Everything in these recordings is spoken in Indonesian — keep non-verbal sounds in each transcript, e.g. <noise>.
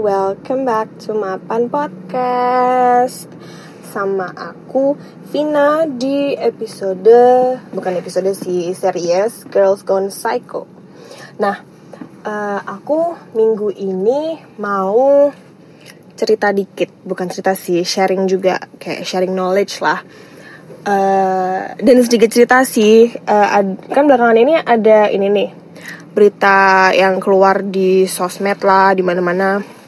welcome back to Mapan Podcast. Sama aku, Vina di episode, bukan episode sih, series Girls Gone Psycho. Nah, uh, aku minggu ini mau cerita dikit Bukan cerita sih, sharing juga, kayak sharing knowledge lah. Uh, Dan sedikit cerita sih, uh, kan belakangan ini ada ini nih berita yang keluar di sosmed lah di mana-mana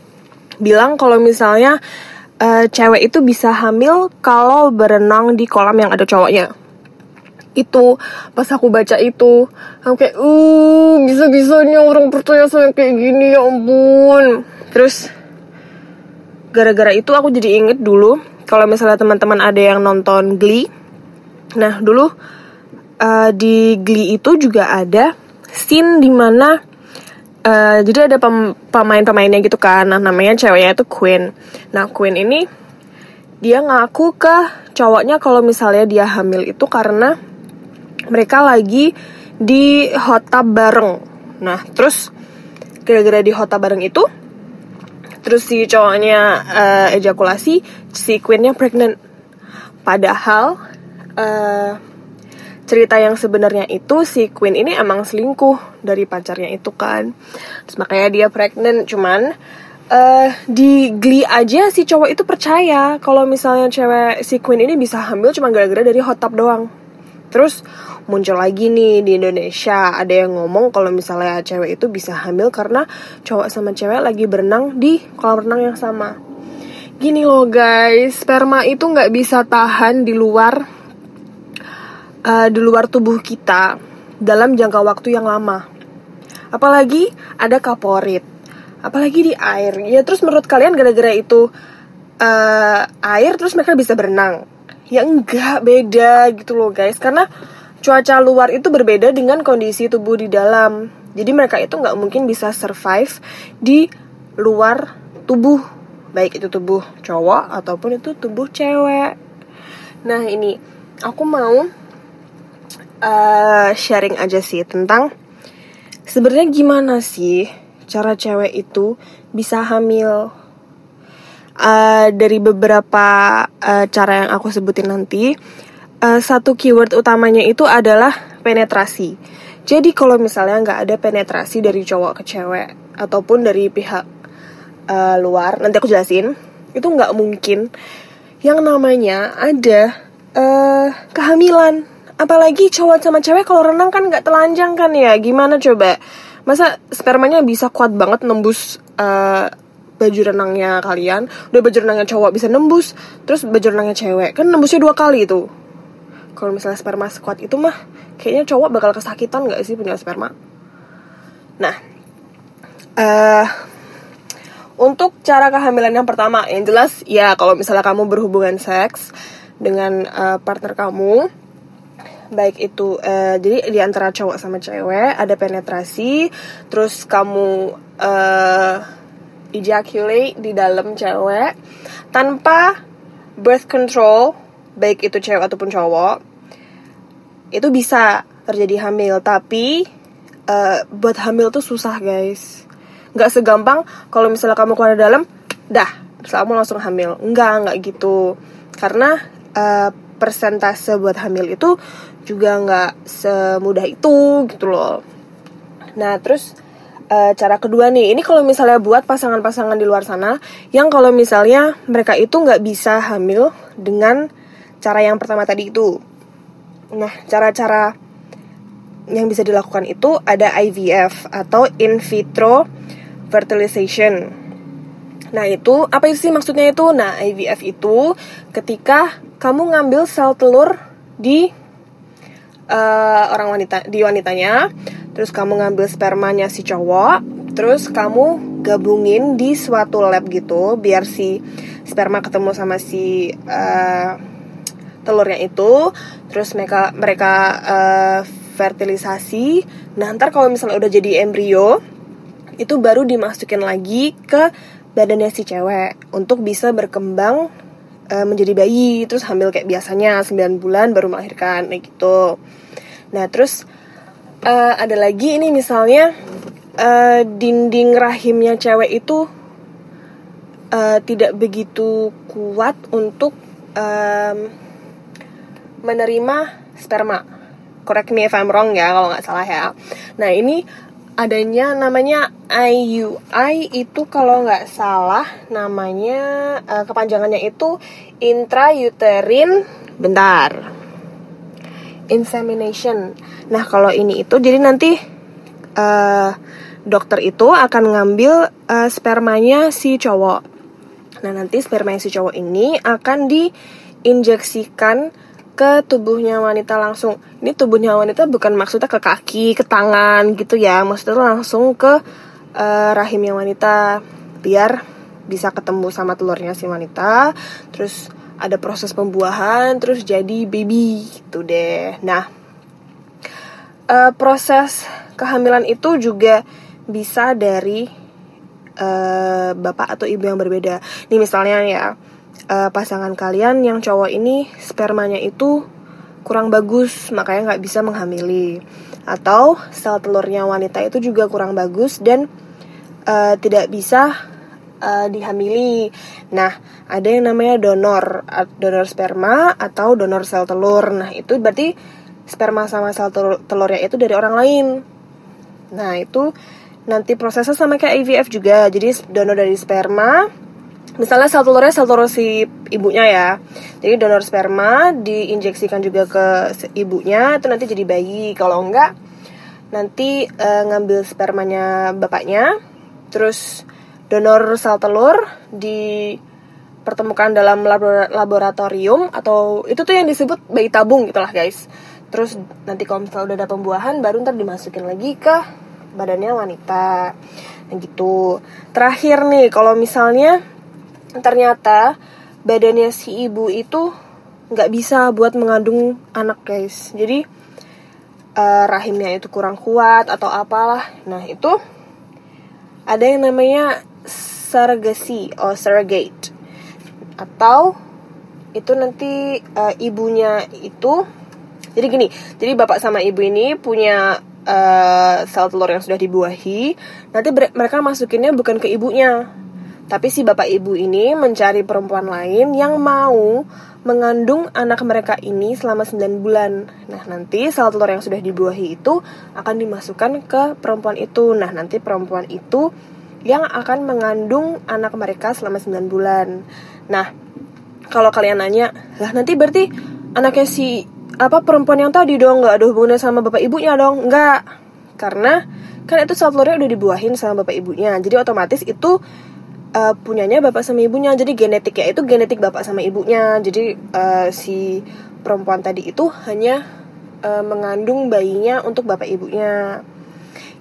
bilang kalau misalnya uh, cewek itu bisa hamil kalau berenang di kolam yang ada cowoknya. Itu pas aku baca itu aku kayak uh bisa bisanya orang percaya sama kayak gini ya ampun. Terus gara-gara itu aku jadi inget dulu kalau misalnya teman-teman ada yang nonton Glee. Nah dulu uh, di Glee itu juga ada scene di mana uh, jadi ada pemain-pemainnya gitu kan. Nah namanya ceweknya itu Queen. Nah Queen ini dia ngaku ke cowoknya kalau misalnya dia hamil itu karena mereka lagi di hot tub bareng. Nah terus gara-gara di hot tub bareng itu terus si cowoknya uh, ejakulasi si Queennya pregnant. Padahal uh, cerita yang sebenarnya itu si Queen ini emang selingkuh dari pacarnya itu kan. Terus makanya dia pregnant cuman uh, di Glee aja si cowok itu percaya kalau misalnya cewek si Queen ini bisa hamil cuma gara-gara dari hot tub doang. Terus muncul lagi nih di Indonesia ada yang ngomong kalau misalnya cewek itu bisa hamil karena cowok sama cewek lagi berenang di kolam renang yang sama. Gini loh guys sperma itu nggak bisa tahan di luar uh, di luar tubuh kita dalam jangka waktu yang lama. Apalagi ada kaporit, apalagi di air. Ya terus menurut kalian gara-gara itu uh, air terus mereka bisa berenang? Ya enggak, beda gitu loh guys. Karena cuaca luar itu berbeda dengan kondisi tubuh di dalam. Jadi mereka itu nggak mungkin bisa survive di luar tubuh, baik itu tubuh cowok ataupun itu tubuh cewek. Nah ini aku mau uh, sharing aja sih tentang sebenarnya gimana sih cara cewek itu bisa hamil. Uh, dari beberapa uh, cara yang aku sebutin nanti uh, satu keyword utamanya itu adalah penetrasi. Jadi kalau misalnya nggak ada penetrasi dari cowok ke cewek ataupun dari pihak uh, luar nanti aku jelasin itu nggak mungkin. Yang namanya ada uh, kehamilan apalagi cowok sama cewek kalau renang kan nggak telanjang kan ya. Gimana coba? Masa spermanya bisa kuat banget nembus uh, baju renangnya kalian? Udah baju renangnya cowok bisa nembus terus baju renangnya cewek. Kan nembusnya dua kali itu. Kalau misalnya sperma sekuat itu mah kayaknya cowok bakal kesakitan nggak sih punya sperma? Nah uh, untuk cara kehamilan yang pertama yang jelas ya kalau misalnya kamu berhubungan seks dengan uh, partner kamu baik itu uh, jadi di antara cowok sama cewek ada penetrasi terus kamu uh, ejaculate di dalam cewek tanpa birth control baik itu cewek ataupun cowok itu bisa terjadi hamil. Tapi uh, buat hamil tuh susah guys. Nggak segampang kalau misalnya kamu keluar dalam dah terus kamu langsung hamil. Nggak nggak gitu. Karena uh, persentase buat hamil itu juga nggak semudah itu gitu loh. Nah terus e, cara kedua nih ini kalau misalnya buat pasangan-pasangan di luar sana yang kalau misalnya mereka itu nggak bisa hamil dengan cara yang pertama tadi itu. Nah cara-cara yang bisa dilakukan itu ada IVF atau in vitro fertilization. Nah itu apa sih maksudnya itu? Nah IVF itu ketika kamu ngambil sel telur di uh, orang wanita di wanitanya. Terus kamu ngambil spermanya si cowok. Terus kamu gabungin di suatu lab gitu biar si sperma ketemu sama si uh, telurnya itu. Terus mereka mereka uh, fertilisasi. Nah ntar kalau misalnya udah jadi embrio itu baru dimasukin lagi ke badannya si cewek untuk bisa berkembang uh, menjadi bayi terus hamil kayak biasanya 9 bulan baru melahirkan kayak gitu Nah terus uh, ada lagi ini misalnya uh, dinding rahimnya cewek itu uh, tidak begitu kuat untuk um, menerima sperma. Correct me if I'm wrong ya kalau nggak salah ya. Nah ini adanya namanya IUI itu kalau nggak salah namanya uh, kepanjangannya itu intrauterine bentar insemination. Nah kalau ini itu jadi nanti uh, dokter itu akan ngambil uh, spermanya si cowok. Nah, nanti sperma si cowok ini akan diinjeksikan ke tubuhnya wanita langsung. Ini tubuhnya wanita bukan maksudnya ke kaki, ke tangan gitu ya. Maksudnya langsung ke uh, rahimnya wanita biar bisa ketemu sama telurnya si wanita. Terus ada proses pembuahan, terus jadi baby gitu deh. Nah, uh, proses kehamilan itu juga bisa dari uh, bapak atau ibu yang berbeda. Nih misalnya ya uh, pasangan kalian yang cowok ini spermanya itu kurang bagus makanya nggak bisa menghamili atau sel telurnya wanita itu juga kurang bagus dan uh, tidak bisa uh, dihamili. Nah, ada yang namanya donor, donor sperma atau donor sel telur. Nah, itu berarti sperma sama sel telur, telurnya itu dari orang lain. Nah, itu nanti prosesnya sama kayak IVF juga jadi donor dari sperma misalnya sel telurnya sel telur si ibunya ya. Jadi donor sperma diinjeksikan juga ke ibunya itu nanti jadi bayi. Kalau enggak nanti uh, ngambil spermanya bapaknya terus donor sel telur dipertemukan dalam laboratorium atau itu tuh yang disebut bayi tabung gitulah guys. Terus nanti kalau misalnya udah ada pembuahan baru ntar dimasukin lagi ke badannya wanita. Nah, gitu. Terakhir nih kalau misalnya ternyata badannya si ibu itu nggak bisa buat mengandung anak guys. Jadi uh, rahimnya itu kurang kuat atau apalah. Nah itu ada yang namanya surrogacy atau surrogate. Atau itu nanti uh, ibunya itu jadi gini jadi bapak sama ibu ini punya uh, sel telur yang sudah dibuahi, nanti mereka masukinnya bukan ke ibunya, tapi si bapak ibu ini mencari perempuan lain yang mau mengandung anak mereka ini selama 9 bulan. Nah, nanti sel telur yang sudah dibuahi itu akan dimasukkan ke perempuan itu. Nah, nanti perempuan itu yang akan mengandung anak mereka selama 9 bulan. Nah, kalau kalian nanya, lah nanti berarti anaknya si apa perempuan yang tadi dong nggak ada hubungannya sama bapak ibunya dong nggak karena kan itu sel telurnya udah dibuahin sama bapak ibunya jadi otomatis itu uh, punyanya bapak sama ibunya jadi genetik ya itu genetik bapak sama ibunya jadi uh, si perempuan tadi itu hanya uh, mengandung bayinya untuk bapak ibunya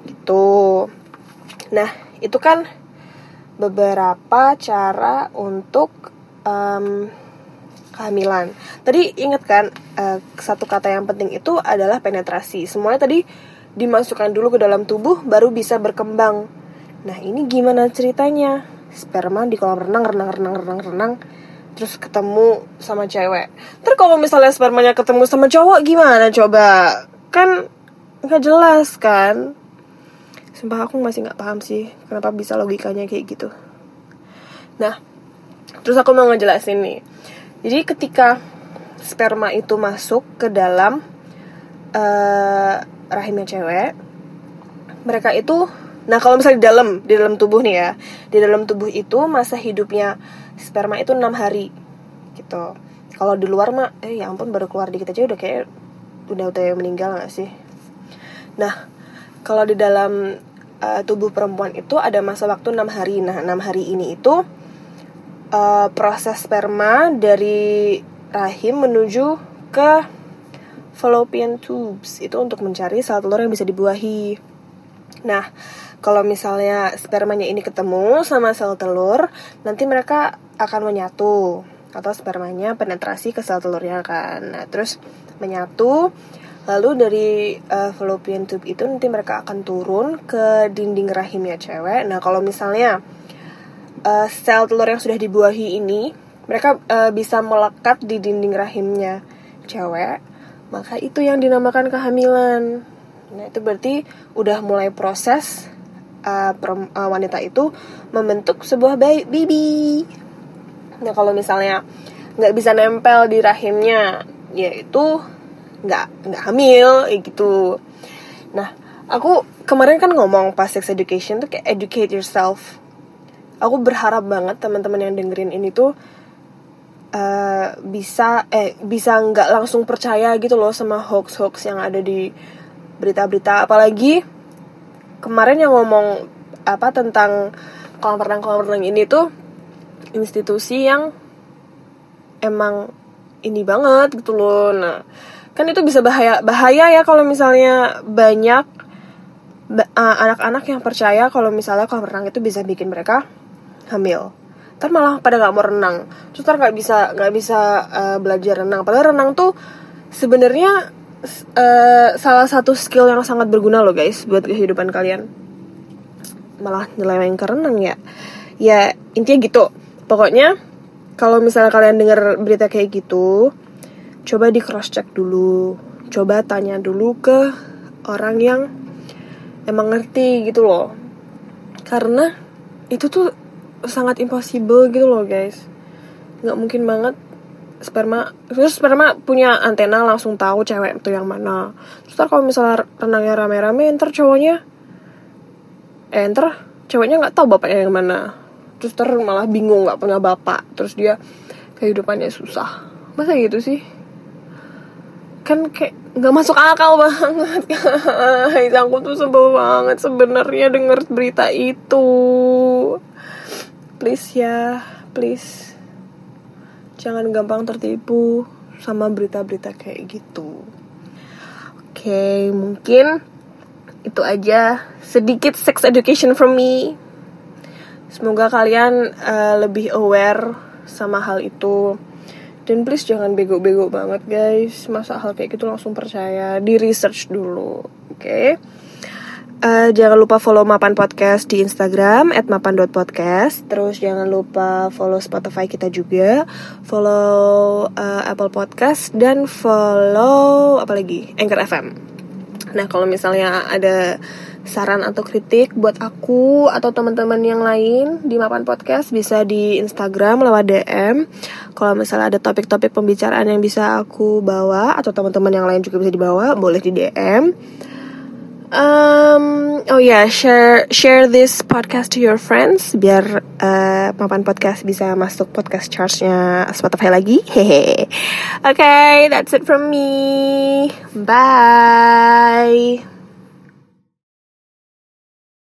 gitu nah itu kan beberapa cara untuk um, kehamilan. Tadi ingat kan uh, satu kata yang penting itu adalah penetrasi. Semuanya tadi dimasukkan dulu ke dalam tubuh baru bisa berkembang. Nah ini gimana ceritanya? Sperma di kolam renang, renang, renang, renang, renang, terus ketemu sama cewek. Terus kalau misalnya spermanya ketemu sama cowok gimana coba? Kan nggak jelas kan? Sumpah aku masih nggak paham sih kenapa bisa logikanya kayak gitu. Nah, terus aku mau ngejelasin nih jadi ketika sperma itu masuk ke dalam uh, rahimnya cewek, mereka itu Nah, kalau misalnya di dalam, di dalam tubuh nih ya, di dalam tubuh itu masa hidupnya sperma itu enam hari, gitu. Kalau di luar mah, eh ya ampun baru keluar dikit aja udah kayak udah udah meninggal gak sih? Nah, kalau di dalam uh, tubuh perempuan itu ada masa waktu enam hari. Nah, enam hari ini itu uh, proses sperma dari rahim menuju ke fallopian tubes itu untuk mencari sel telur yang bisa dibuahi. Nah, kalau misalnya spermanya ini ketemu sama sel telur, nanti mereka akan menyatu atau spermanya penetrasi ke sel telurnya kan. Nah, terus menyatu lalu dari uh, fallopian tube itu nanti mereka akan turun ke dinding rahimnya cewek. Nah, kalau misalnya uh, sel telur yang sudah dibuahi ini mereka uh, bisa melekat di dinding rahimnya cewek maka itu yang dinamakan kehamilan nah itu berarti udah mulai proses uh, uh, wanita itu membentuk sebuah baby. Nah kalau misalnya nggak bisa nempel di rahimnya, ya itu nggak nggak hamil, gitu. Nah aku kemarin kan ngomong pas sex education tuh kayak educate yourself. Aku berharap banget teman-teman yang dengerin ini tuh uh, bisa eh bisa nggak langsung percaya gitu loh sama hoax hoax yang ada di berita-berita apalagi kemarin yang ngomong apa tentang kolam renang kolam renang ini tuh institusi yang emang ini banget gitu loh. Nah kan itu bisa bahaya bahaya ya kalau misalnya banyak uh, anak-anak yang percaya kalau misalnya kolam renang itu bisa bikin mereka hamil. Ntar malah pada nggak mau renang. Terus ntar nggak bisa nggak bisa uh, belajar renang. Padahal renang tuh sebenarnya uh, salah satu skill yang sangat berguna loh guys buat kehidupan kalian. Malah nyeleweng renang ya. Ya intinya gitu. Pokoknya kalau misalnya kalian dengar berita kayak gitu coba di cross check dulu. Coba tanya dulu ke orang yang emang ngerti gitu loh. Karena itu tuh sangat impossible gitu loh guys. Nggak mungkin banget sperma terus sperma punya antena langsung tahu cewek itu yang mana. Terus kalau misalnya renangnya rame-rame ntar cowoknya eh ntar ceweknya nggak tahu bapaknya yang mana. Terus ntar malah bingung nggak punya bapak. Terus dia kehidupannya susah. Masa gitu sih? Kan kayak nggak masuk akal <laughs> banget. Guys aku tuh sebel banget sebenarnya denger berita itu. Please ya please jangan gampang tertipu sama berita-berita kayak gitu. Oke mungkin itu aja. Sedikit sex education from me. Semoga kalian uh, lebih aware sama hal itu. Dan please jangan bego-bego banget guys. Masa hal kayak gitu langsung percaya? Di research dulu oke? okay? Uh, jangan lupa follow Mapan Podcast di Instagram @mapan.podcast. Terus jangan lupa follow Spotify kita juga, follow uh, Apple Podcast dan follow apa lagi? Anchor FM. Nah, kalau misalnya ada saran atau kritik buat aku atau teman-teman yang lain di Mapan Podcast bisa di Instagram lewat DM. Kalau misalnya ada topik-topik pembicaraan yang bisa aku bawa atau teman-teman yang lain juga bisa dibawa, boleh di DM. Um, oh ya, yeah, share share this podcast to your friends biar uh, Mapan Podcast bisa masuk podcast chartsnya Spotify lagi. Hehe. Oke, okay, that's it from me. Bye.